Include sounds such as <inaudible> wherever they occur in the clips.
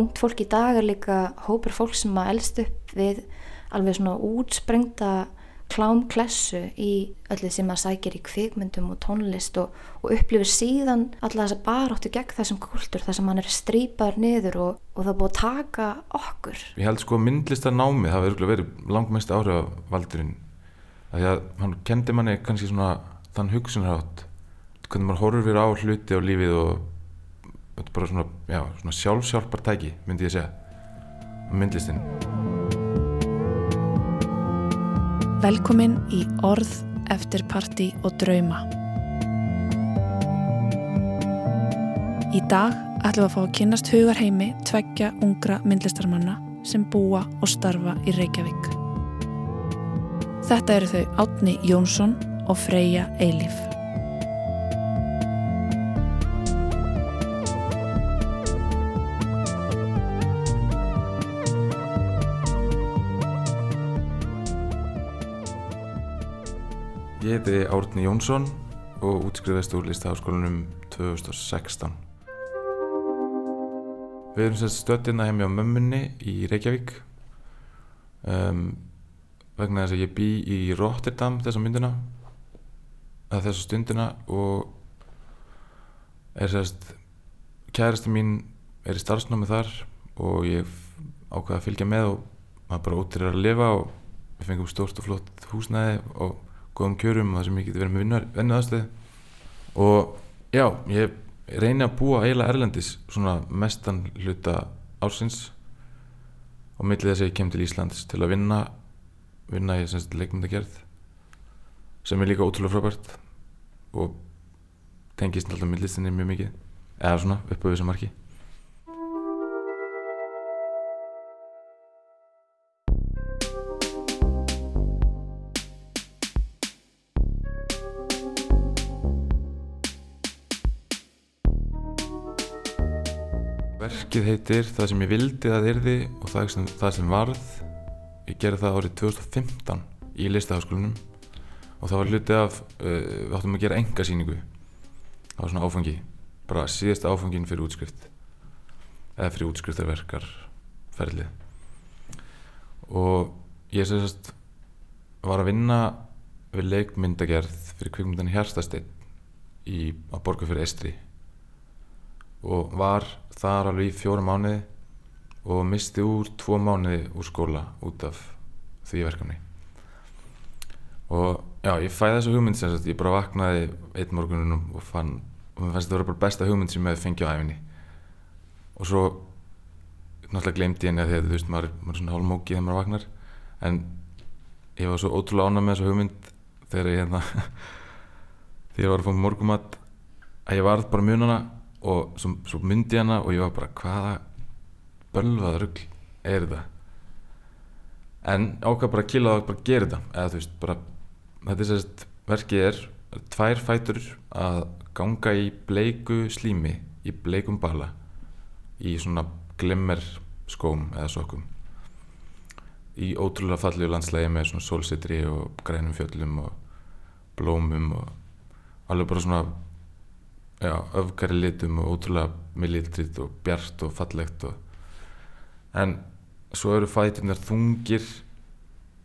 ungt fólk í dag er líka hópur fólk sem að elst upp við alveg svona útsprengta klámklessu í öllu sem að sækir í kvikmyndum og tónlist og, og upplifir síðan alla þess að bara áttu gegn þessum kultur þar sem hann er strípar niður og, og það búið að taka okkur. Ég held sko myndlistar námið það verður verið langmest áhrif af valdurinn því að hann kendi manni kannski svona þann hugsunarhátt hvernig maður horfir á hluti á lífið og bara svona, já, svona sjálfsjálfar tæki myndi ég segja myndlistin Velkomin í Orð eftir partí og drauma. Í dag ætlum við að fá að kynast hugarheimi tveggja ungra myndlistarmanna sem búa og starfa í Reykjavík. Þetta eru þau Átni Jónsson og Freyja Eilíf. Heiti Árni Jónsson og útskriðast úr listaháskólanum 2016 Við erum sérst stöddina heim hjá mömmunni í Reykjavík um, vegna þess að ég bý í Rotterdam þessa myndina að þessa stundina og er sérst kærasti mín er í starfsnámi þar og ég ákvaði að fylgja með og maður bara til að lifa og við fengum stórt og flott húsnæði og góðum kjörum og það sem ég geti verið með vinnuðarstöð og já, ég reyni að búa eiginlega erlendis svona mestan hluta ársins og millið þess að ég kem til Íslands til að vinna vinna í leikmyndagerð sem er líka ótrúlega frábært og tengist alltaf millistinni mjög mikið eða svona upp á þessu marki Verkið heitir Það sem ég vildi að yrði og það sem, það sem varð. Ég gerði það árið 2015 í listaháskólanum og það var hluti af uh, við áttum að gera enga síningu það var svona áfangi bara síðasta áfangin fyrir útskrift eða fyrir útskriftarverkar ferlið. Og ég sérst var að vinna við leikmyndagerð fyrir kvikmyndan Hjartasteinn í, á Borgarfjörði Estri og var þar alveg í fjóra mánuði og misti úr tvo mánuði úr skóla út af því verkefni. Og já, ég fæði þessu hugmynd sem sagt, ég bara vaknaði einn morgunum og fann og mér fannst þetta að vera bara besta hugmynd sem ég hefði fengið á æfinni og svo náttúrulega glemdi ég henni að því að þú veist maður, maður er svona hálfmókið þegar maður vaknar. En ég var svo ótrúlega ánað með þessu hugmynd þegar ég hérna <laughs> þegar ég var að fá morgumat að ég varð bara munana og svo, svo myndi hana og ég var bara hvaða bölvað rugg er þetta? En ákvað bara að kila það og bara gera þetta. Eða þú veist bara þetta er sérst verkið er tvær fætur að ganga í bleiku slími í bleikum bala í svona glimmer skóm eða sokkum. Í ótrúlega fallegu landslægi með svona sólsitri og grænum fjöllum og blómum og alveg bara svona já, öfgari litum og ótrúlega milliltrið og bjart og fallegt og en svo eru fætunar þungir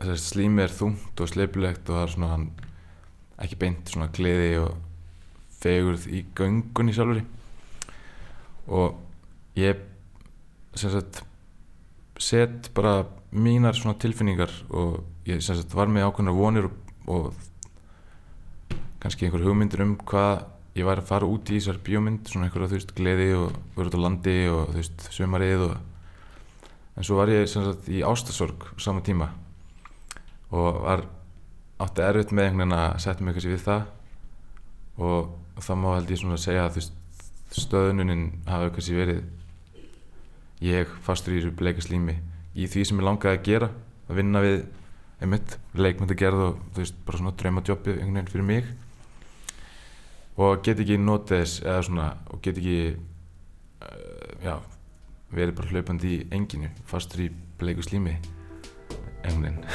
þess að slími er þungt og sleipilegt og það er svona hann ekki beint svona gleði og fegurð í göngunni sjálfur og ég sagt set bara mínar svona tilfinningar og ég sagt var með ákveðna vonir og, og kannski einhver hugmyndir um hvað ég væri að fara út í þessar bíómynd svona einhverja þú veist gleði og vera út á landi og þú veist sömarið og en svo var ég sagt í ástasorg á sama tíma og var átti erfitt með einhvern veginn að setja mig eitthvað við það og það má held ég svona að segja að þú veist stöðununin hafa eitthvað verið ég fastur í þessu bleika slími í því sem ég langaði að gera að vinna við einmitt leikmynda gerð og þú veist bara svona draumadjópi einhvern veginn fyrir mig og get ekki notið þess eða svona og get ekki uh, já verið bara hlaupandi í enginu fastur í bleiku slími veginn <laughs>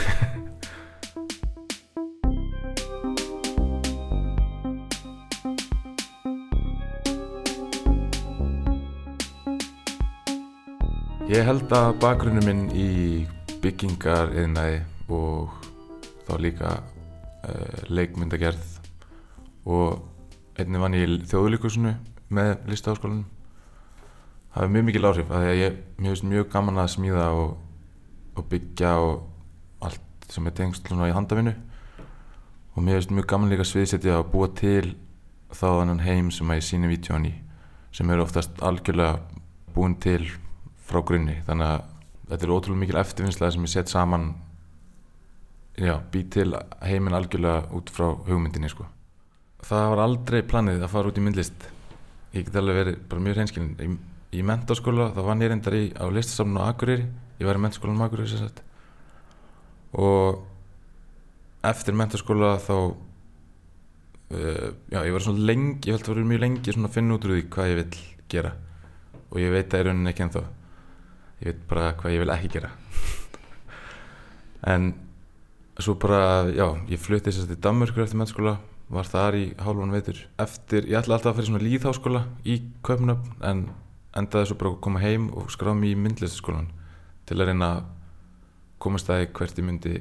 Ég held að bakgrunnum minn í byggingar eðinæði og þá líka uh, leikmyndagerð og einnig vann ég þjóðlíkusinu með listaháskólanum. Það hefur mjög mikil áhrif að ég, finnst mjög gaman að smíða og, og byggja og allt sem er tengst í handafinu og mér finnst mjög gaman líka að sviðsetja og búa til þá þannan heim sem að ég síni vítjón í sem eru oftast algjörlega búin til frá grunni. Þannig að þetta er ótrúlega mikil eftirvinnslega sem ég set saman já, bý til heiminn algjörlega út frá hugmyndinni sko. Það var aldrei planið að fara út í myndlist. Ég get alveg verið bara mjög hreinskilin í, í mentaskóla þá vann ég reyndar í á listasafnun á Akureyri. Ég var í mentaskólanum á Akureyri sérsagt og eftir mentaskóla þá uh, já, ég var svona lengi ég held að það var mjög lengi svona að finna út úr því hvað ég vil gera. Og ég veit það í rauninni ekki ennþá. Ég veit bara hvað ég vil ekki gera. <laughs> En svo bara, já, ég flutti að til Danmörkur eftir mennskóla var þar í hálfan veitur eftir, ég ætla alltaf að fyrir svona líðháskóla í Kaupnöfn en endaði svo bara að koma heim og skráða mér í myndlistaskólan til að reyna að komast aðeins hvert ég myndi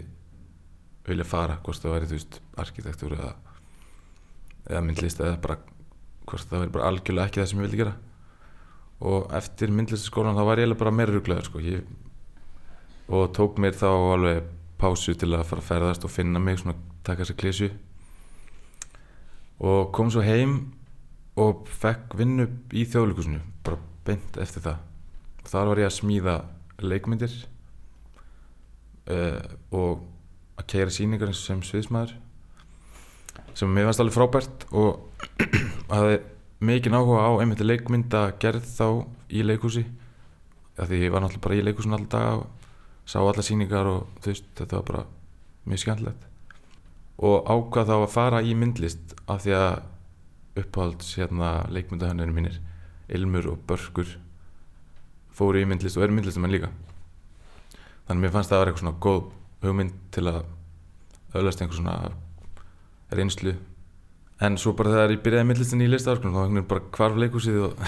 vilja fara, hvort það væri þú veist arkitektur eða, eða myndlist eða bara hvort það væri bara algjörlega ekki það sem ég vildi gera og eftir myndlistaskólan þá var ég bara meira rugglegar sko. og tók mér þá alveg pásu til að fara að ferðast og finna mig svona taka sér klísu og kom svo heim og fekk vinnu í þjóðleikusinu bara beint eftir það. Og þar var ég að smíða leikmyndir uh, og að keira síningar eins og sem sviðsmaður sem mér fannst alveg frábært og <clears throat> hafði mikið áhuga á einmitt leikmynda gerð þá í leikhúsi því ég var náttúrulega bara í leikhúsinu alltaf sá alla síningar og þú veist þetta var bara mjög skemmtilegt og ákvað þá að fara í myndlist af því að upphalds hérna leikmyndahönnunum mínir Ilmur og Börkur fóru í myndlist og eru myndlistumenn líka. Þannig að mér fannst það að vera eitthvað svona góð hugmynd til að öðlast einhver svona reynslu. En svo bara þegar ég byrjaði myndlistin í listaðarkunum þá var veginn bara hvarf leikúsið og,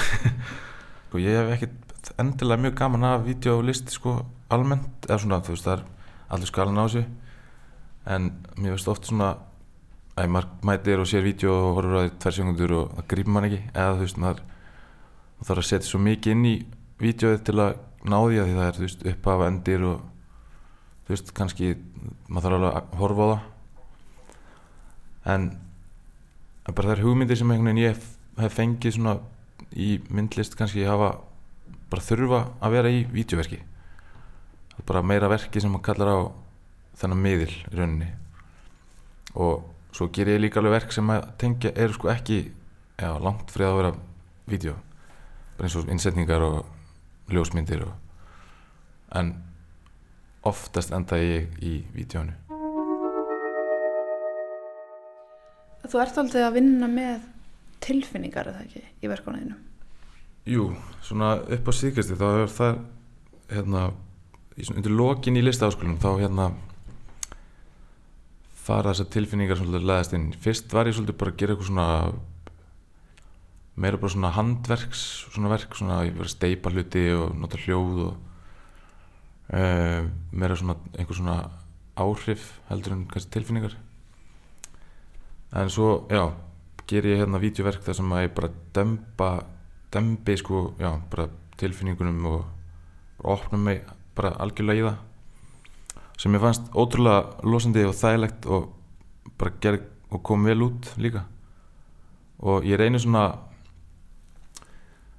<laughs> og ég hef ekkert endilega mjög gaman af videolist sko almennt. Eða svona þú veist það er allir skalan á þessu en mér veist oft svona að maður mætir og sér vídeo og horfur að því tvær sekundur og það grýpur mann ekki. Eða þú veist maður þarf að setja svo mikið inn í vídeoið til að ná því að því það er þú veist upphafa endir og þú veist kannski maður þarf alveg að horfa á það. En bara það er hugmyndir sem einhvern veginn ég hef fengið svona í myndlist kannski hafa bara þurfa að vera í vídeoverki það er bara meira verki sem maður kallar á þennan miðil í rauninni. Og svo ger ég líka alveg verk sem að tengja eru sko ekki já, langt frið að vera vídeo bara eins og innsetningar og ljósmyndir og, en oftast enda ég í vídeonu Þú ert aldrei að vinna með tilfinningar eða ekki í verkefniðinu? Jú, svona upp á síðkvæmstu þá er það hérna, undir lokin í listaháskólum þá hérna fara þessar tilfinningar svolítið leðast inn. Fyrst var ég svolítið bara að gera eitthvað svona meira bara svona handverks svona verk, svona ég var að steipa hluti og nota hljóð og uh, meira svona einhver svona áhrif heldur en kannski tilfinningar. En svo, já ger ég hérna vídeoverk þar sem að ég bara dempa, dembi sko, já, bara tilfinningunum og opna mig bara algjörlega í það sem ég fannst ótrúlega losandi og þægilegt og bara gerð og kom vel út líka. Og ég reynir svona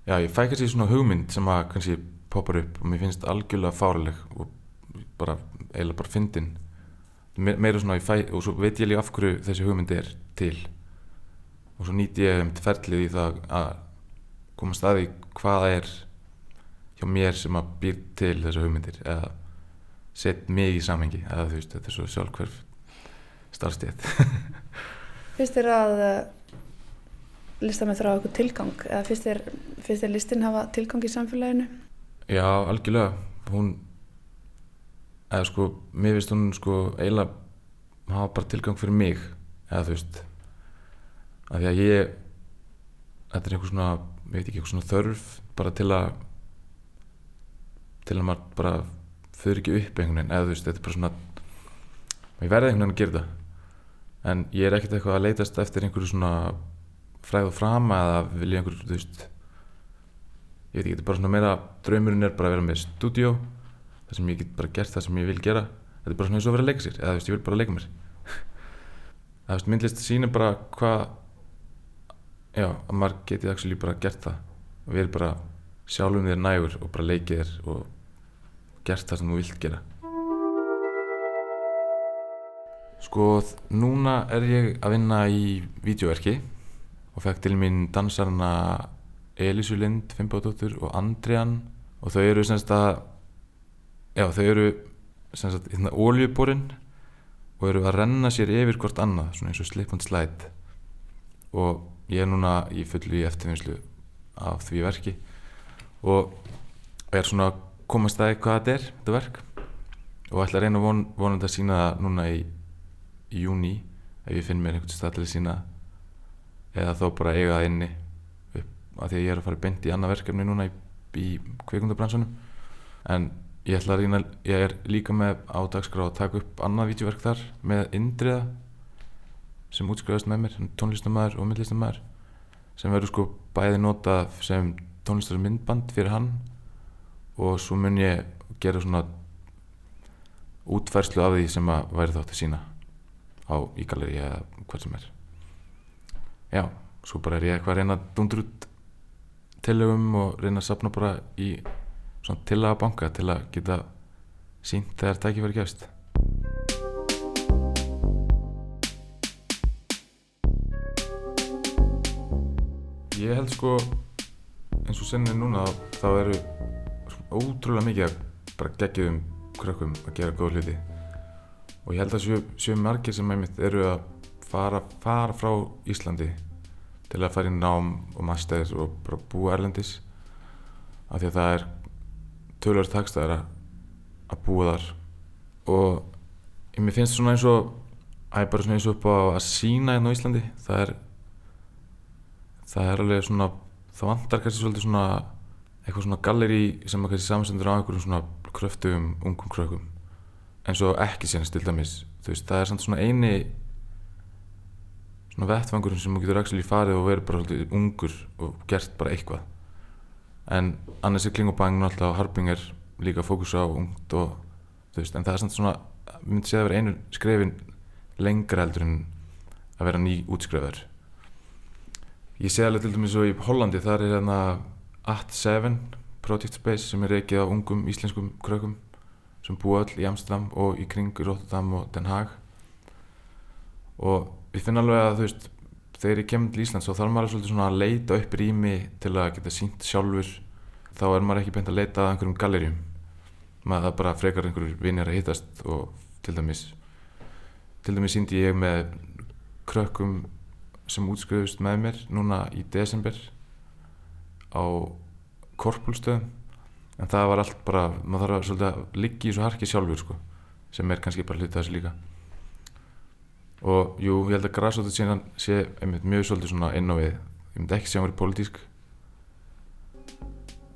já ég fæ kannski svona hugmynd sem að kannski poppar upp og mér finnst algjörlega fárileg og bara eiginlega bara fyndin. Me meira svona ég fæ og svo veit ég líka af hverju þessi hugmynd er til. Og svo nýti ég um ferlið í það að koma staði hvaða er hjá mér sem að býr til þessu hugmyndir eða sett mig í samhengi eða þú veist, þetta er svo sjálfhverf starfstétt <laughs> Fyrst þér að uh, listamenn þrá eitthvað tilgang eða fyrst þér, fyrst þér listin hafa tilgang í samfélaginu? Já, algjörlega hún eða sko, mér finnst hún sko eiginlega hafa bara tilgang fyrir mig eða þú veist af því að ég þetta er eitthvað svona, ég veit ekki, eitthvað svona þörf bara til að til að maður bara fyrir ekki upp einhvern veginn eða þú veist, þetta er bara svona ég verði einhvern veginn að gera það. En ég er ekkert eitthvað að leitast eftir einhverju svona fræð og frama eða vilja einhverju, þú veist ég veit ekki, þetta er bara svona meira draumurinn er bara að vera með stúdíó þar sem ég get bara gert það sem ég vil gera. Þetta er bara svona eins og að vera að leika sér eða þú veist, ég vil bara leika mér. <laughs> Það veist, myndlist sýnir bara hvað já, að maður geti actually bara gert það. Og við erum bara sjálfum þér nægur og bara leikið þér og gert það sem þú vilt gera. Sko, núna er ég að vinna í vídeoverki og fekk til mín dansarna Elísu Lind, Fimboðdóttur og Andrian og þau eru semst að já, þau eru semst að hérna óljuborinn og eru að renna sér yfir hvort annað svona eins og slip and slide. Og ég er núna í fullu í eftirvinnslu af því verki og er svona komast að hvað þetta er, þetta verk. Og ætla að reyna von, vonandi að sína það núna í, í júni ef ég finn mér einhvern stað til að sína eða þá bara eiga það inni upp af því að ég er að fara beint í annað verkefni núna í, í kveikundabransunum en ég ætla að reyna ég er líka með ádagsgrá að taka upp annað vídeoverk þar með Indriða sem útskriðast með mér tónlistamæður og myndlistamæður sem verður sko bæði notað sem tónlistar myndband fyrir hann og svo mun ég gera svona útfærslu af því sem að væri þátt að sína á í galeri eða hvað sem er. Já, svo bara er ég eitthvað að reyna að dundur út tillögum og reyna að sapna bara í svona tillaga banka til að geta sínt þegar tækifæri gefst. Ég held sko eins og senni núna þá eru ótrúlega mikið að bara geggjum krökkum að gera góð hluti. Og ég held að séu, séu margir sem einmitt eru að fara, fara frá Íslandi til að fara í nám og master og bara búa erlendis af því að það er tölur takstæðir að, að búa þar. Og ég finnst svona eins og að ég bara svona eins og upp á að sína hérna á Íslandi það er það er alveg svona það vantar kannski svolítið svona eitthvað svona galleri sem að kannski samsendur á einhverjum svona kröftugum ungum krökkum eins og ekki sérnst til dæmis þú veist, það er samt svona eini svona vettvangurinn sem þú getur actually farið og verið bara svolítið ungur og gert bara eitthvað. En annars er og Harbing er líka fókus á ungt og þú veist, en það er samt svona við myndum séð að vera einu skrefin lengra heldur en að vera ný útskrefur ég sé alveg til dæmis svo í Hollandi þar er hérna At7 Project Space sem er reikið á ungum íslenskum krökkum sem búa öll í Amsterdam og í kring Rotterdam og Den Haag. Og ég finn alveg að þú veist þegar ég kemur til Íslands þá þarf maður svolítið svona að leita upp rými til að geta sínt sjálfur. Þá er maður ekki beint að leita að einhverjum gallerjum maður bara frekar einhverjur vinir að hittast og til dæmis til dæmis síndi ég með krökkum sem útskriðust með mér núna í desember á korpulstöðum en það var allt bara, maður þarf að svolítið að liggja í svo harki sjálfur sko sem er kannski bara hluta þessu líka. Og jú, ég held að græsótið síðan sé einmitt mjög svolítið svona inn á við. Ég myndi ekki segja að hann verið pólitísk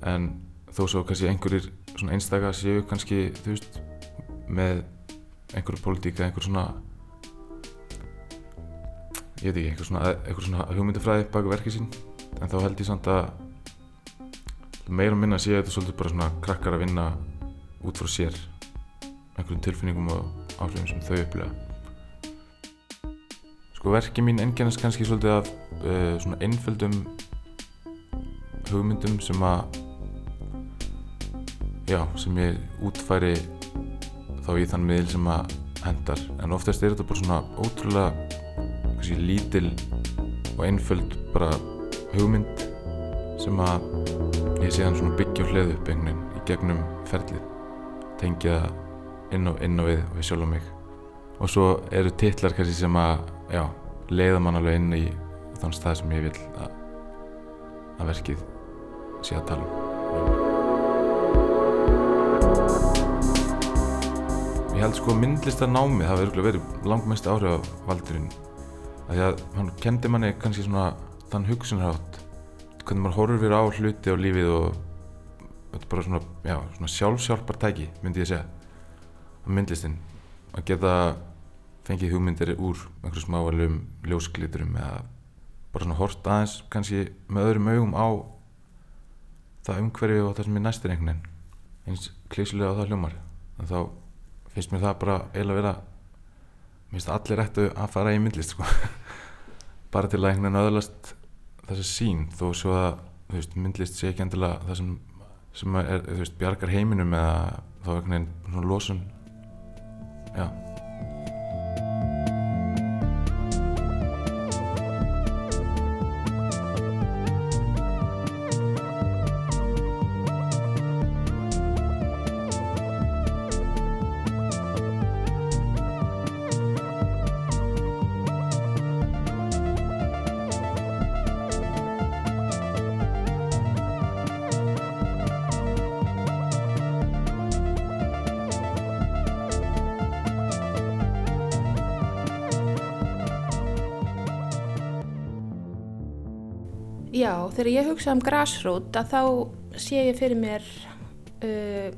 en þó svo kannski einhverjir svona einstaka séu kannski, þú veist með einhverju pólitík eða einhver svona ég veit ekki, einhver svona, einhver svona hugmyndafræði baka verkið sín. En þá held ég samt að meira og minna sé þetta svolítið bara svona krakkar að vinna út frá sér einhverjum tilfinningum og áhrifum sem þau upplega sko verkið mín enginnast kannski svolítið af uh, svona einföldum hugmyndum sem að já, sem ég útfæri þá í þann miðil sem að hendar en oftast er þetta bara svona ótrúlega kannski lítil og einföld bara hugmynd sem að ég sé hann svona byggja og hliðu upp einhvern veginn í gegnum ferlið. Tengja inn og inn og við, við sjálf og mig. Og svo eru titlar kannski sem að já, leiða mann alveg inn í þann stað sem ég vil að, að verkið sé að tala um. Ég held sko myndlistarnámið hafi örgulega verið langmest áhrif af valdurinn að því að hann kendi manni kannski svona þann hugsunarhátt hvernig maður horfir á hluti á lífið og þetta er bara svona, já, svona sjálfsjálpar tæki myndi ég segja á myndlistin. Að geta fengið hugmyndir úr einhverjum smávalum ljósgliturum eða bara svona hort aðeins kannski með öðrum augum á það umhverfi og það sem er næstir einhvern veginn. Eins klísulega á það hljómar. En þá finnst mér það bara eiginlega vera mér finnst allir ættu að fara í myndlist sko. <laughs> bara til að einhvern veginn öðlast þessa sín þó svo að veist, myndlist sé ekki endilega það sem, sem er, veist, bjargar heiminum eða þá einhvern veginn svona losun. Já, hugsa um grassroot að þá sé ég fyrir mér uh,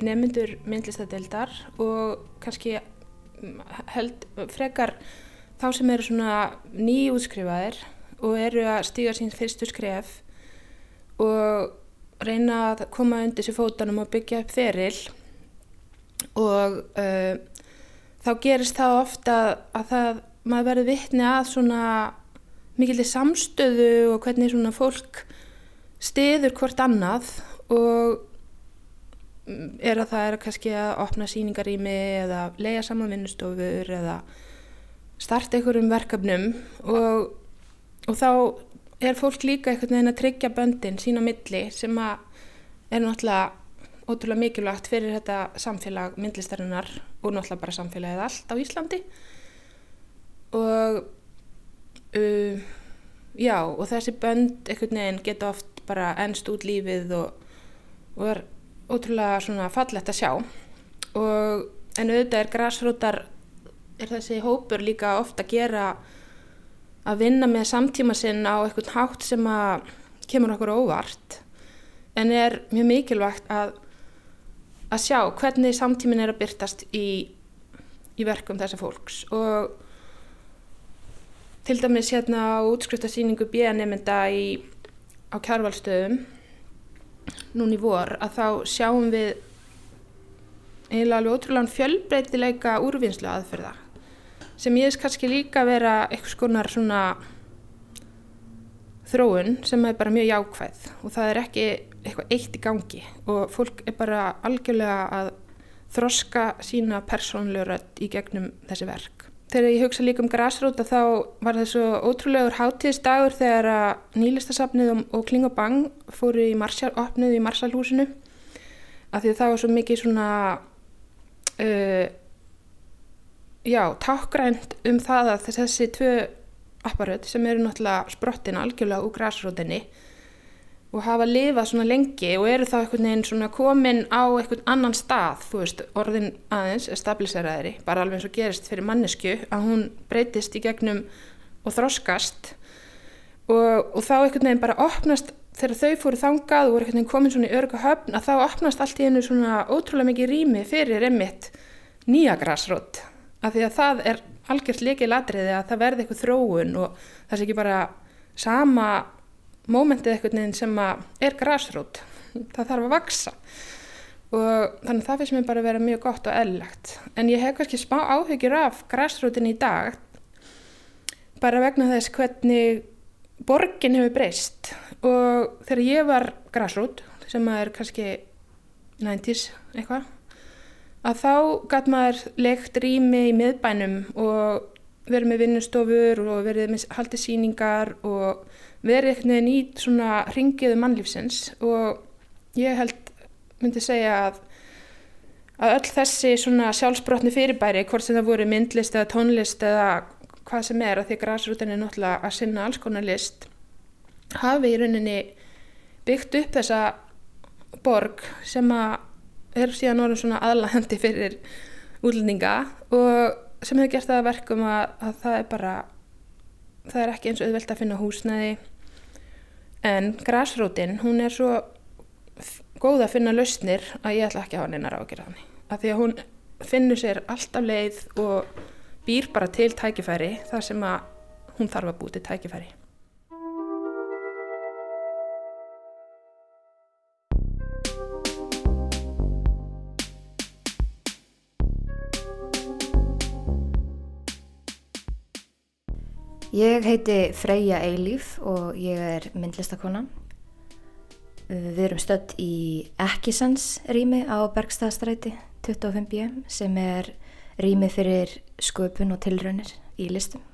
nefnendur myndlistadeildar og kannski mm, held frekar þá sem eru svona nýjútskrifaðir og eru að stíga sín fyrstu skref og reyna að koma undir sér fótanum og byggja upp feril. Og uh, þá gerist það ofta að það, maður verður vittni að svona mikilvæg samstöðu og hvernig svona fólk stiður hvort annað og er að það er kannski að opna síningarými eða lega saman vinnustofur eða starta einhverjum verkefnum og, og þá er fólk líka einhvern veginn að tryggja böndin sín á milli sem að er náttúrulega ótrúlega mikilvægt fyrir þetta samfélag myndlistarinnar og náttúrulega bara samfélagið allt á Íslandi. Og Uh, já og þessi bönd einhvern veginn geta oft bara ennst út lífið og, og er ótrúlega svona fallett að sjá. Og en auðvitað er græsrótar er þessi hópur líka ofta að gera að vinna með samtíma sinn á einhvern hátt sem að kemur okkur óvart. En er mjög mikilvægt að að sjá hvernig samtímin er að byrtast í, í verkum þessa fólks. Og til dæmis hérna á útskriftasýningu B-nemynda á kjárvalstöðum núni vor að þá sjáum við eiginlega alveg ótrúlega fjölbreytileika úrvinnslu aðferða sem ég veist kannski líka vera eitthvað skonar svona þróun sem er bara mjög jákvæð og það er ekki eitthvað eitt í gangi og fólk er bara algjörlega að þroska sína persónlegu í gegnum þessi verk. Þegar ég hugsa líka um græsróta þá var það svo ótrúlegur hátíðsdagur þegar að nýlistasafnið og Kling og Bang fóru í Marsjál, opnuð í Marsalhúsinu af því að það var svo mikið svona uh, já, tákgrænt um það að þessi tvö apparöð sem eru náttúrulega sprottin algjörlega úr græsrótinni og hafa lifað svona lengi og eru þá einhvern veginn svona komin á einhvern annan stað, þú veist, orðin aðeins er stabiliseraðri, bara alveg eins og gerist fyrir mannesku, að hún breytist í gegnum og þroskast og, og þá einhvern veginn bara opnast, þegar þau fóru þangað og voru einhvern veginn komin svona í örgu höfn, að þá opnast allt í hennu svona ótrúlega mikið rými fyrir emmitt nýja græsrót, af því að það er algjört leikið ladriði að það verði eitthvað þróun og það sé ekki bara sama mómentið eitthvað nefn sem er græsrót, það þarf að vaksa og þannig að það finnst mér bara að vera mjög gott og eðlagt en ég hef kannski smá áhyggjur af græsrótin í dag bara vegna þess hvernig borgin hefur breyst. Og þegar ég var græsrót sem er kannski 90's eitthvað að þá gæt maður legt rými í miðbænum og verið með vinnustofur og verið með haldið síningar og verið eitthvað nýjum í svona ringiðu mannlífsins og ég held myndi segja að að öll þessi svona sjálfsbrotni fyrirbæri, hvort sem það voru myndlist eða tónlist eða hvað sem er að því að græsrútin er náttúrulega að sinna alls konar list hafi í rauninni byggt upp þessa borg sem að er síðan orðin svona aðlæðandi fyrir útlendinga og sem hefur gert það að verkum að, að það er bara það er ekki eins auðvelt að finna húsnæði en græsrótin hún er svo góð að finna lausnir að ég ætla ekki að hafa neina rákir hann að því að hún finnur sér alltaf leið og býr bara til tækifæri þar sem að hún þarf að búti tækifæri. Ég heiti Freyja Eilíf og ég er myndlistakona. Við erum stödd í Ekkisans rými á Bergstæðastræti 25B sem er rými fyrir sköpun og tilraunir í listum.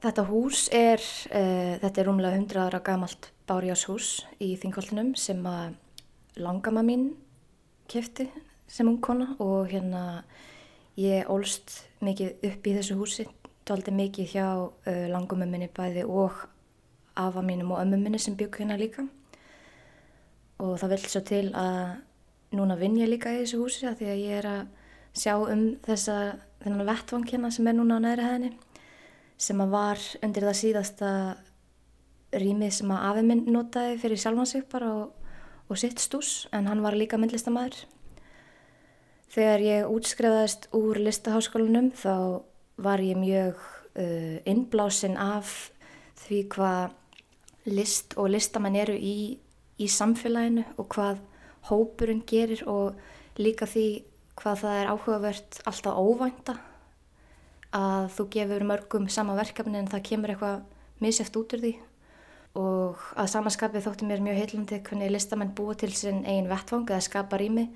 Þetta hús er, uh, þetta er rúmlega 100 ára gamalt bárjáshús í Þingoltunum sem að langama mín kefti sem ung kona og hérna ég ólst mikið upp í þessu húsi, tóldi mikið hjá uh, langumum minni bæði og afa mínum og ömmum minni sem bygg hérna líka og það vil svo til að núna vinn ég líka í þessu húsi að því að ég er að sjá um þessa þennan vettvang hérna sem er núna á neðri hæðinni sem að var undir það síðasta rýmið sem að afi minn notaði fyrir sjálfansug bara og, og sitt stús en hann var líka myndlistamæður. Þegar ég útskreðast úr listaháskólanum þá var ég mjög uh, innblásin af því hvað list og listamenn eru í, í samfélaginu og hvað hópurinn gerir og líka því hvað það er áhugavert alltaf óvænta. Að þú gefur mörgum sama verkefni en það kemur eitthvað misjæft út úr því. Og að samanskapið þótti mér mjög heilandi hvernig listamenn búa til sinn eigin vettvang eða skapa rými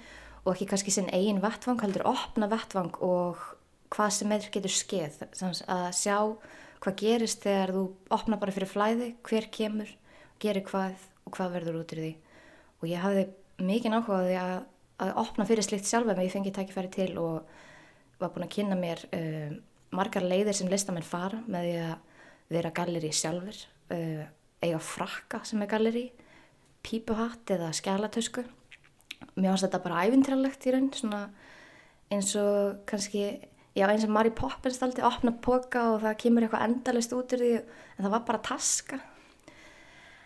og ekki kannski sinn eigin vettvang, heldur opna vettvang og hvað sem er getur skeið að sjá hvað gerist þegar þú opna bara fyrir flæði hver kemur, gerir hvað og hvað verður út úr því og ég hafði mikið áhugaði að, að opna fyrir slikt sjálf ef ég fengið tækifæri til og var búin að kynna mér uh, margar leiðir sem listamenn fara með því að vera galleri sjálfur, uh, eiga frakka sem er galleri, pípuhatt eða skjálatösku. Mér finnst þetta bara æfintralegt í raun, svona eins og kannski, já eins og Mary Poppins daldi, opna boka og það kemur eitthvað endalist út úr því en það var bara taska.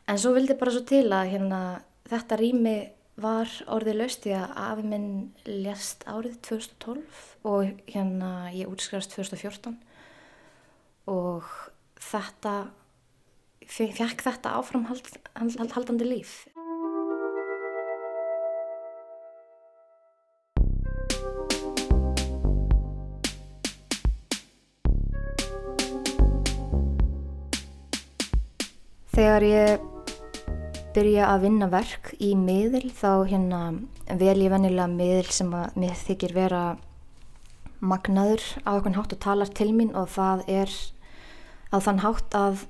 En svo vildi bara svo til að hérna, þetta rými var orðið laust því að afi minn lést árið 2012 og hérna ég útskrifast 2014 og þetta fekk þetta áframhaldandi líf. Þegar ég byrja að vinna verk í miðl þá hérna vel ég vennilega miðl sem að mér þykir vera magnaður á okkur hátt og talar til mín og það er að þann hátt að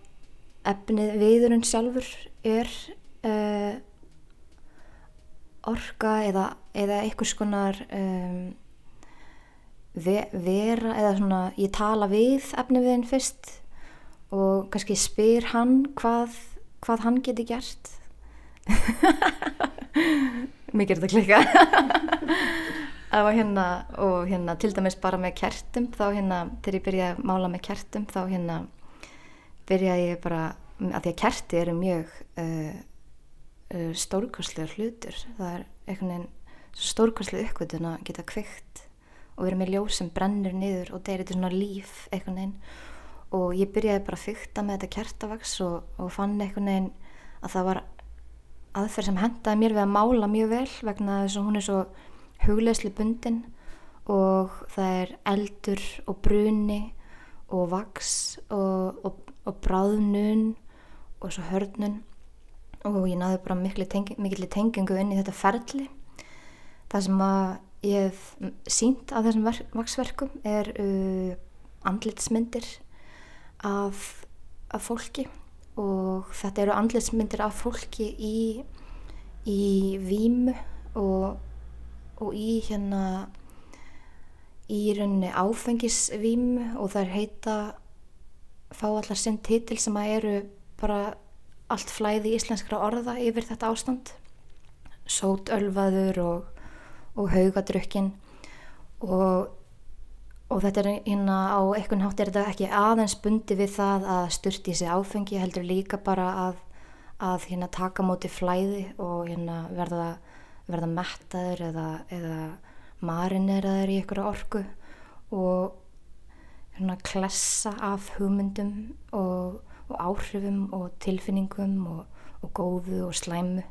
efnið viðurinn sjálfur er uh, orka eða, eða einhvers konar um, ve vera eða svona ég tala við efnið viðinn fyrst og kannski spyr hann hvað, hvað hann geti gert. <laughs> Mér gerir þetta klika var <laughs> hérna og hérna til dæmis bara með kertum þá hérna þegar ég byrjaði að mála með kertum þá hérna byrjaði ég bara að því að kerti eru mjög uh, uh, stórkostlega hlutur það er einhvern veginn stórkostlega uppgötun að geta kvikt og vera með ljóð sem brennur niður og er eitthvað svona líf einhvern veginn og ég byrjaði bara að fykta með þetta kertavags og, og fann einhvern veginn að það var aðferð sem hendaði mér við að mála mjög vel vegna þess að hún er svo hugleisli bundin og það er eldur og bruni og vaks og, og, og bráðnun og svo hörnun. Og ég náði bara miklu tengi, tengingu inn í þetta ferli. Það sem að ég hef sínt af þessum vaksverkum er uh, andlitsmyndir af, af fólki og þetta eru andlitsmyndir af fólki í, í výmu og, og í hérna í rauninni áfengisvímu og þær heita fá allar sinn titil sem að eru bara allt flæði íslenskra orða yfir þetta ástand. Sótölvaður og, og haugadrukkin og og þetta er hérna á einhvern hátt er þetta ekki aðeins bundi við það að styrti sig áfengi heldur líka bara að, að hérna taka móti flæði og hérna verða, verða mettaður eða, eða marineraður í ykkur orku og hérna klessa af hugmyndum og, og áhrifum og tilfinningum og, og góðu og slæmu.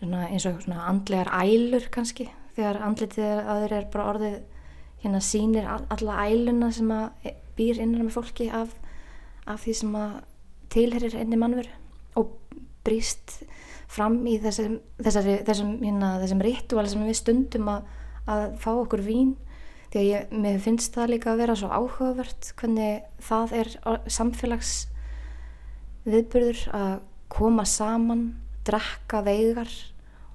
Svona eins og andlegar ælur kannski þegar andletið að þeir er bara orðið hérna sínir alla æluna sem að býr innan með fólki af, af því sem að tilherir einni mannveru og brýst fram í þessum, þessari, þessum, hérna, þessum ritual sem við stundum að, að fá okkur vín. Því að ég, mér finnst það líka að vera svo áhugavert hvernig það er samfélags viðbyrður að koma saman, drekka veigar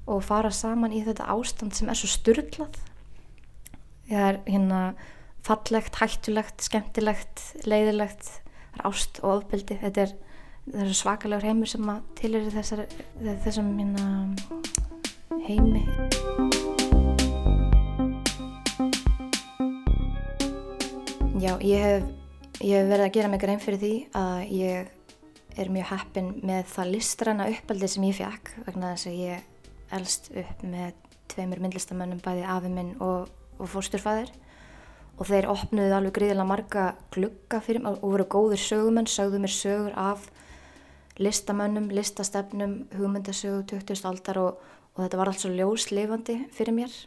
og fara saman í þetta ástand sem er svo styrlað það er hérna fallegt, hættulegt, skemmtilegt leiðilegt, það er ást og ofbeldi, þetta er, er svakalegur heimur sem að þessar, þessum hérna, heimi. Já, ég hef, ég hef verið að gera mig grein fyrir því að ég er mjög heppin með það listræna uppaldi sem ég fekk vegna þess að ég elst upp með tveimur myndlistamönnum bæði afi minn og, og fórsturfæðir og þeir opnuði alveg gríðilega marga glugga fyrir mig og voru góður sögumenn, sögðu mér sögur af listamönnum, listastefnum, hugmyndasögu, 20. aldar og, og þetta var allt svo ljóslifandi fyrir mér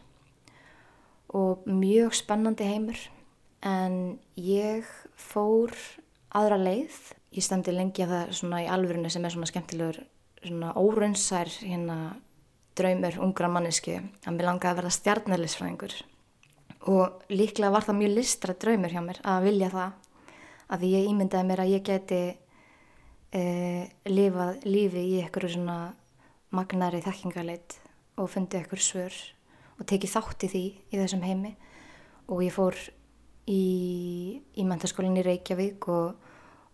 og mjög spennandi heimur en ég fór aðra leið. Ég stemdi lengi að það svona í alvörunni sem er svona skemmtilegur, svona órunnsær hérna draumur ungra mannesku að mér langaði að verða stjarnælisfræðingur og líklega var það mjög listra draumur hjá mér að vilja það að því ég ímyndaði mér að ég geti eh, lifað lífi í einhverju svona magnari þekkingaleit og fundið einhver svör og tekið þátt í því í þessum heimi. Og ég fór í, í mentaskólinni í Reykjavík og,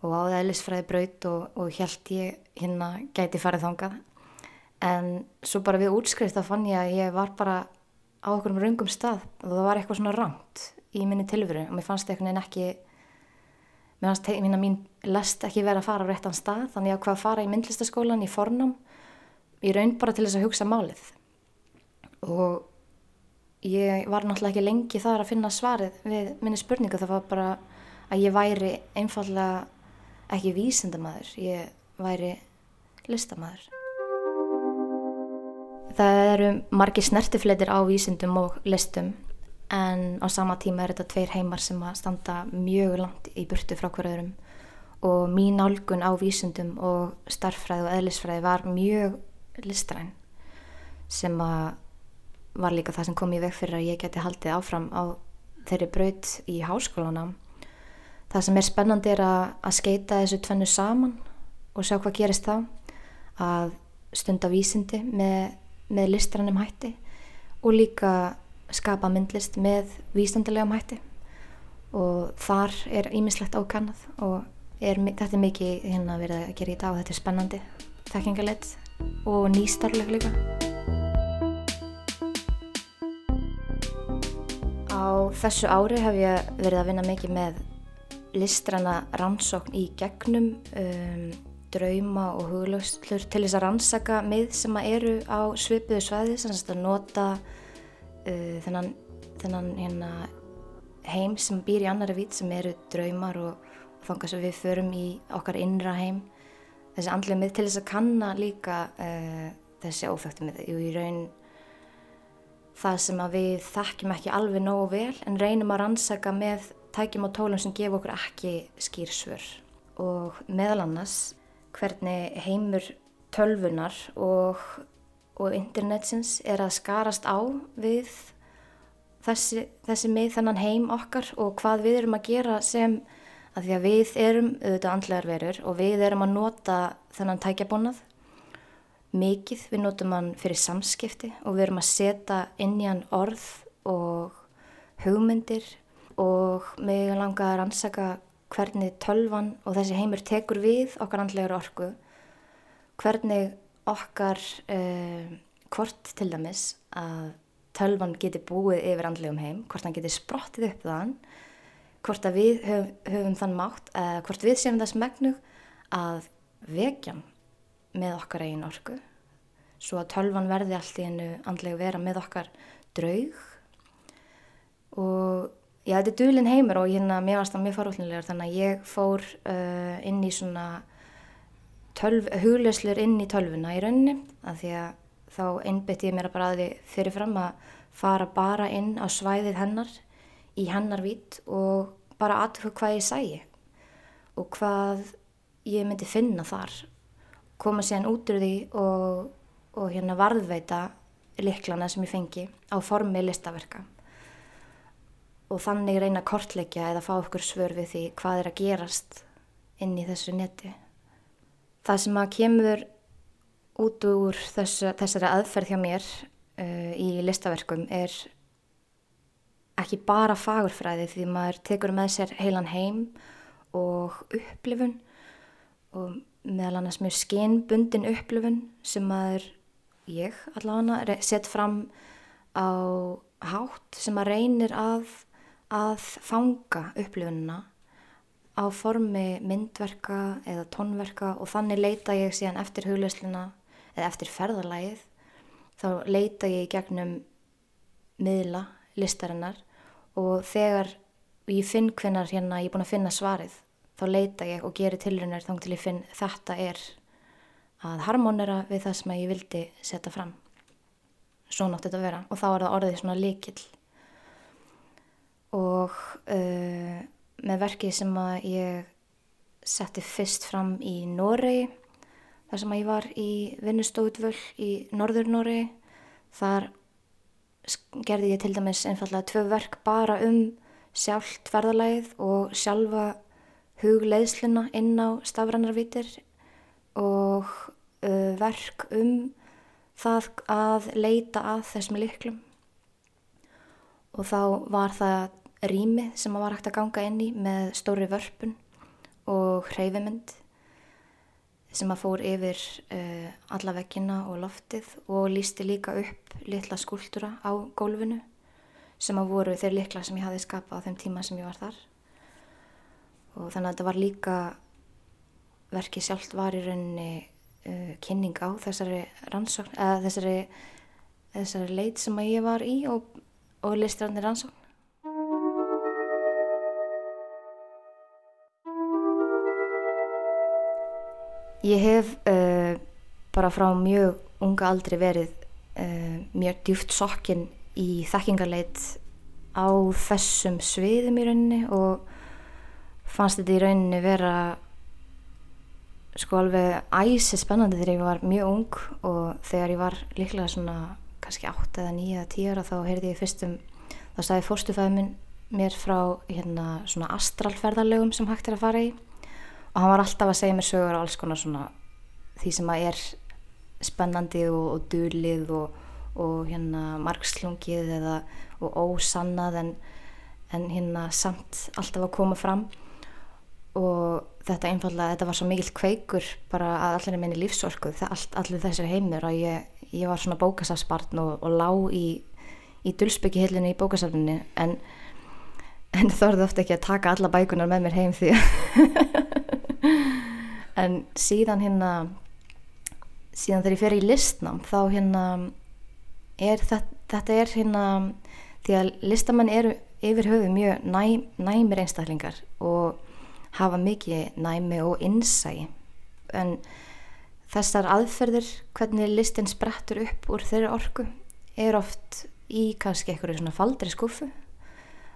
og á eðlisfræði braut og, og held ég hérna gæti farið þangað. En svo bara við útskrift þá fann ég að ég var bara á okkur um rungum stað og það var eitthvað svona rangt í minni tilveru og mér fannst eitthvað en ekki mér fannst að mín lest ekki verið að fara á réttan stað þannig að hvað að fara í myndlistaskólan í fornum ég raun bara til þess að hugsa málið. Og ég var náttúrulega ekki lengi þar að finna svarið við minni spurningu það var bara að ég væri einfallega ekki vísindamæður ég væri listamæður Það eru margi snertifleitir á vísindum og listum en á sama tíma er þetta tveir heimar sem að standa mjög langt í burtu frá hverjum og mín álgun á vísindum og starffræði og eðlisfræði var mjög listræn sem að var líka það sem kom í veg fyrir að ég geti haldið áfram á þeirri braut í háskólana. Það sem er spennandi er að, að skeita þessu tvennu saman og sjá hvað gerist þá að stunda vísindi með með listrannum hætti og líka skapa myndlist með vísandilegum hætti. Og þar er ímislegt ákannað og er, þetta er mikið hérna verið að gera í dag og þetta er spennandi þekkingalett og nýstarleg líka. Á þessu ári hef ég verið að vinna mikið með listranna rannsókn í gegnum um, drauma og huglöfslur til þess að rannsaka mið sem að eru á svipiðu svæði sem að nota uh, þennan, þennan hérna, heim sem býr í annari vít sem eru draumar og, og þannig að við förum í okkar innra heim. Þessi andlega mið til þess að kanna líka uh, þessi óþöktu mið. Í raun það sem að við þekkjum ekki alveg nógu vel en reynum að rannsaka með tækjum og tólum sem gefa okkur ekki skýrsvör og meðal annars hvernig heimur tölvunar og, og internetsins er að skarast á við þessi, þessi með þennan heim okkar og hvað við erum að gera sem að því að við erum auðvitað andlegar verur og við erum að nota þennan tækjabónað mikið, við notum hann fyrir samskipti og við erum að setja inn í hann orð og hugmyndir og mig langar að rannsaka hvernig tölvan og þessi heimur tekur við okkar andlegar orku, hvernig okkar uh, hvort til dæmis að tölvan geti búið yfir andlegum heim, hvort hann geti sprottið upp þann, hvort að við höf, höfum þann mátt, uh, hvort við séum þess megnug að vekjan með okkar eigin orku svo að tölvan verði allt í hennu andlega vera með okkar draug. Og já, þetta er dulinn heimur og hérna mér varst það mjög farúllinlegar þannig að ég fór uh, inn í svona tölv, hugleslur inn í tölvuna í rauninni að því að þá einbytti ég mér að bara að því fyrirfram að fara bara inn á svæðið hennar í hennar vít og bara aðtöku hvað ég sæi og hvað ég myndi finna þar. Koma síðan út úr því og, og hérna varðveita liklana sem ég fengi á formi listaverka og þannig reyna að kortleggja eða fá okkur svör við því hvað er að gerast inn í þessu neti. Það sem að kemur út úr þessu, þessari aðferð hjá mér uh, í listaverkum er ekki bara fagurfræði því maður tekur með sér heilan heim og upplifun og meðal annars mjög skinnbundin upplifun sem maður, ég allavega, sett fram á hátt sem maður reynir að að fanga upplifununa á formi myndverka eða tónverka og þannig leita ég síðan eftir huglesluna eða eftir ferðalægið þá leita ég gegnum miðla listarinnar og þegar ég finn hvenar hérna ég er búin að finna svarið þá leita ég og gerir tilrunir þá til ég finn þetta er að harmonera við það sem ég vildi setja fram. Svo nátt þetta að vera og þá er það orðið svona líkil og uh, með verkið sem að ég setti fyrst fram í Noregi þar sem að ég var í vinnustóðvöld í Norður Noregi þar gerði ég til dæmis einfallega tvö verk bara um sjálft verðalæð og sjálfa hugleiðsluna inn á stafrannarvítir og uh, verk um það að leita að þessum liklum og þá var það rými sem maður var hægt að ganga inn í með stóri vörpun og hreyfimund sem að fór yfir uh, alla vekkina og loftið og lísti líka upp litla skúltura á gólfinu sem að voru þeir likla sem ég hafi skapað á þeim tíma sem ég var þar. Og þannig að þetta var líka verkið sjálft var í rauninni uh, kynning á þessari rannsókn eða þessari, þessari leit sem að ég var í og, og listrarnir rannsókn Ég hef uh, bara frá mjög unga aldri verið uh, mjög djúft sokkinn í þekkingarleit á þessum sviðum í rauninni og fannst þetta í rauninni vera sko alveg æsi spennandi þegar ég var mjög ung og þegar ég var líklega svona kannski 8 eða 9 eða 10 ára þá heyrði ég fyrstum, þá sagði fórstufæðin mér frá hérna svona astralferðarlegum sem hægt er að fara í og hann var alltaf að segja mér sögur á alls konar svona því sem að er spennandi og, og dulið og, og hérna margslungið eða og ósannað en, en hérna samt alltaf að koma fram. Og þetta einfallega, þetta var svo mikil kveikur bara að allir minni lífsorku all, allir þessir heimur og ég, ég var svona bókasafsbarn og, og lá í, í dulsbyggi hillinu í bókasafninu en, en þorði ofta ekki að taka alla bækunar með mér heim því en síðan hérna síðan þegar ég fer í listnám þá hérna er þetta, þetta er hérna því að listamenn eru yfir höfu mjög næ, næmir einstaklingar og hafa mikið næmi og innsæ en þessar aðferðir hvernig listin sprettur upp úr þeirra orku er oft í kannski eitthvað svona faldri skuffu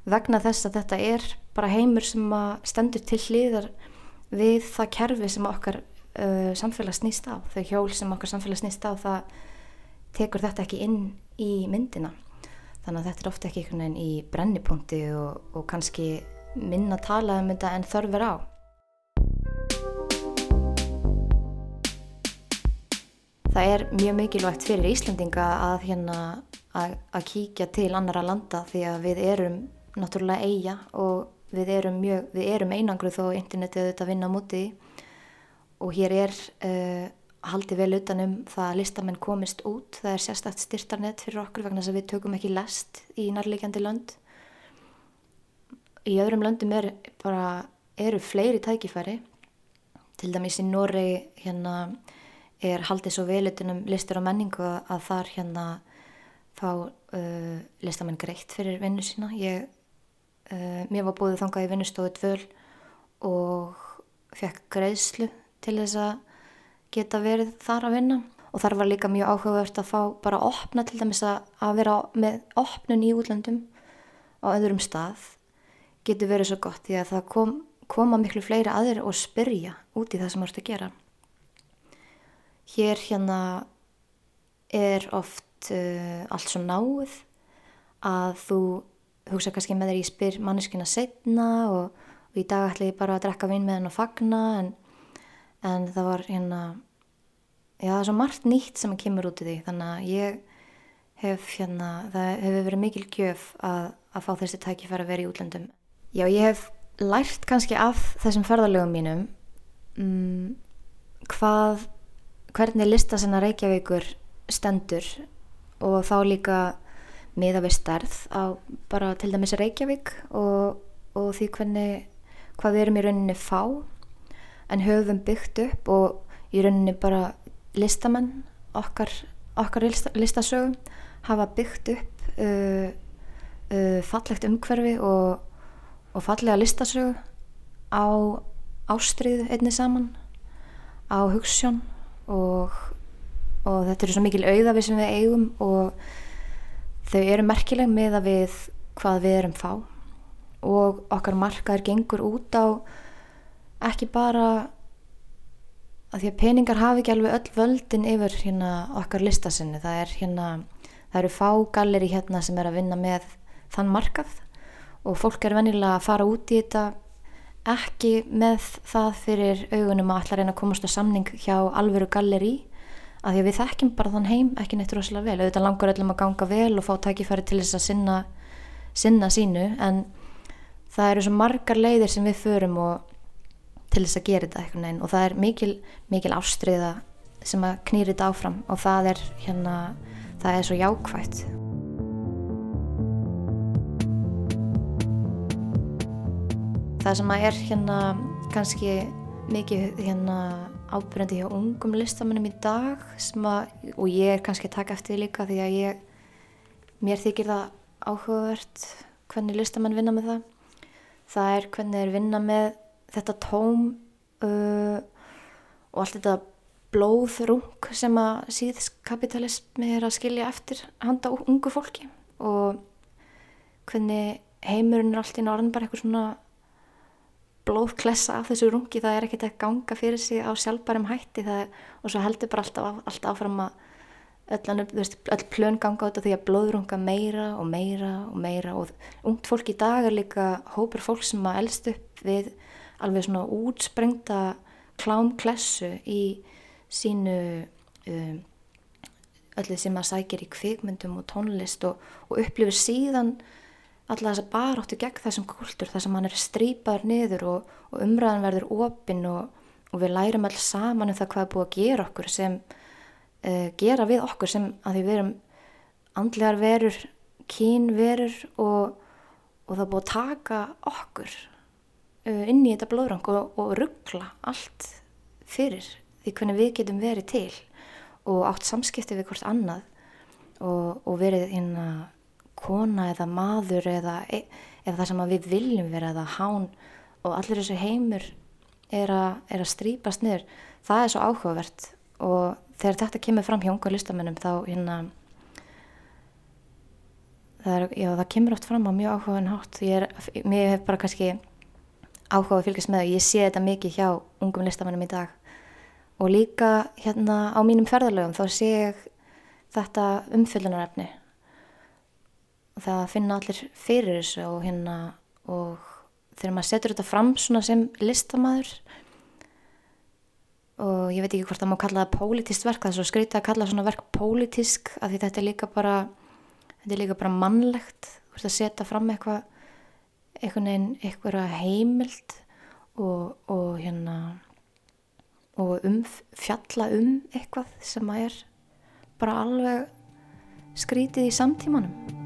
vegna þess að þetta er bara heimur sem stendur til hlýðar við það kerfi sem okkar uh, samfélag snýst á, þau hjól sem okkar samfélag snýst á, það tekur þetta ekki inn í myndina. Þannig að þetta er ofta ekki einhvern veginn í brennipunkti og, og kannski minna tala um þetta en þörfur á. Það er mjög mikilvægt fyrir Íslandinga að, hérna, að, að kíkja til annara landa því að við erum náttúrulega eiga og við erum, mjög, við erum einangruð þó internetið þetta vinna múti og hér er uh, haldið vel utanum það að listamenn komist út, það er sérstakt styrtarnett fyrir okkur vegna þess að við tökum ekki lest í nærlegjandi lönd. Í öðrum löndum er bara, eru fleiri tækifæri. Til dæmis í Noregi hérna er haldið svo velutunum listur og menningu að þar hérna fá uh, listamenn greitt fyrir vinnu sína. Ég, uh, mér var búið þangað í vinnustofu dvöl og fekk greiðslu til þess að geta verið þar að vinna og þar var líka mjög áhugavert að fá bara að opna til dæmis að, að vera með opnun í útlöndum á öðrum stað getur verið svo gott því að það kom, koma miklu fleiri aðrir og spyrja út í það sem ert að gera. Hér hérna er oft uh, allt svo náð að þú hugsa kannski með þér í spyr manneskina setna og, og í dag ætla ég bara að drekka vinn með henn og fagna en, en það var hérna, já það er svo margt nýtt sem kemur út í því þannig að ég hef hérna, það hefur verið mikil gjöf að, að fá þessi tækifæri að vera í útlöndum. Já ég hef lært kannski af þessum ferðalögum mínum um, hvað hvernig lista sinna Reykjavíkur stendur og þá líka miða við stærð á bara til dæmis Reykjavík og, og því hvernig hvað við erum í rauninni fá en höfum byggt upp og í rauninni bara listamenn okkar, okkar lista, listasögum hafa byggt upp uh, uh, fallegt umhverfi og, og fallega listasögu á ástriðu einni saman á hugssjón og, og þetta eru svo mikil auðafi sem við eigum og þau eru merkileg með að við hvað við erum fá. Og okkar markaður gengur út á ekki bara að því að peningar hafi ekki alveg öll völdin yfir hérna okkar listasinni það er hérna, það eru fá galleri hérna sem er að vinna með þann markað. Og fólk er venilega að fara út í þetta ekki með það fyrir augunum að ætla að reyna að komast á samning hjá alveru galleri að því að við þekkjum bara þann heim ekki neitt rosalega vel. Auðvitað langar öllum að ganga vel og fá tækifæri til þess að sinna, sinna sínu en það eru svo margar leiðir sem við förum til þess að gera þetta eitthvað neinn og það er mikil, mikil ástriða sem að knýri þetta áfram og það er hérna, það er svo jákvægt það sem að er hérna kannski mikið hérna ábyrjandi hjá ungum listamennum í dag að, og ég er kannski að taka eftir því líka því að ég mér þykir það áhugavert hvernig listamenn vinna með það. Það er hvernig þeir vinna með þetta tóm uh, og allt þetta blóðrung sem að síðskapitalismi er að skilja eftir handa ungu fólki. Og hvernig heimurinn er allt í norðan bara eitthvað svona blóðklessa af þessu rungi það er ekkert að ganga fyrir sig á sjálfbærum hætti það, og svo heldur bara alltaf, alltaf áfram að öll, veist, öll plön ganga át af því að blóðrunga meira og meira og meira og ungt fólk í dag er líka hópur fólk sem að elst upp við alveg svona útsprengta klámklessu í sínu um, öllu sem að sækir í kvikmyndum og tónlist og, og upplifir síðan alla þess að bara áttu gegn þessum kultur þar sem hann er strýpaður niður og, og umræðan verður opinn og, og við lærum alls saman um það hvað er búið að gera okkur sem uh, gera við okkur sem að því við erum andlegar verur, kínverur og, og það er búið að taka okkur uh, inn í þetta blóðrang og ruggla allt fyrir því hvernig við getum verið til og átt samskipti við hvort annað og verið hérna kona eða maður eða, e, eða það sem við viljum vera eða hán og allir þessu heimur er, a, er að strýpast niður. Það er svo áhugavert og þegar þetta kemur fram hjá unga listamennum þá hérna það, er, já, það kemur oft fram á mjög áhugaðan hátt. Er, mér hef bara kannski áhuga að fylgjast með og ég sé þetta mikið hjá ungum listamennum í dag. Og líka hérna á mínum ferðalögum þá sé ég þetta umfyllunarefni það finna allir fyrir þessu og hérna og þegar maður setur þetta fram svona sem listamæður og ég veit ekki hvort það má kalla það pólitist verk, það er svo skritið að kalla svona verk pólitisk af því þetta er líka bara þetta er líka bara mannlegt þú veist að setja fram eitthvað einhvern veginn eitthvað heimild og, og hérna og um, fjalla um eitthvað sem að er bara alveg skrítið í samtímanum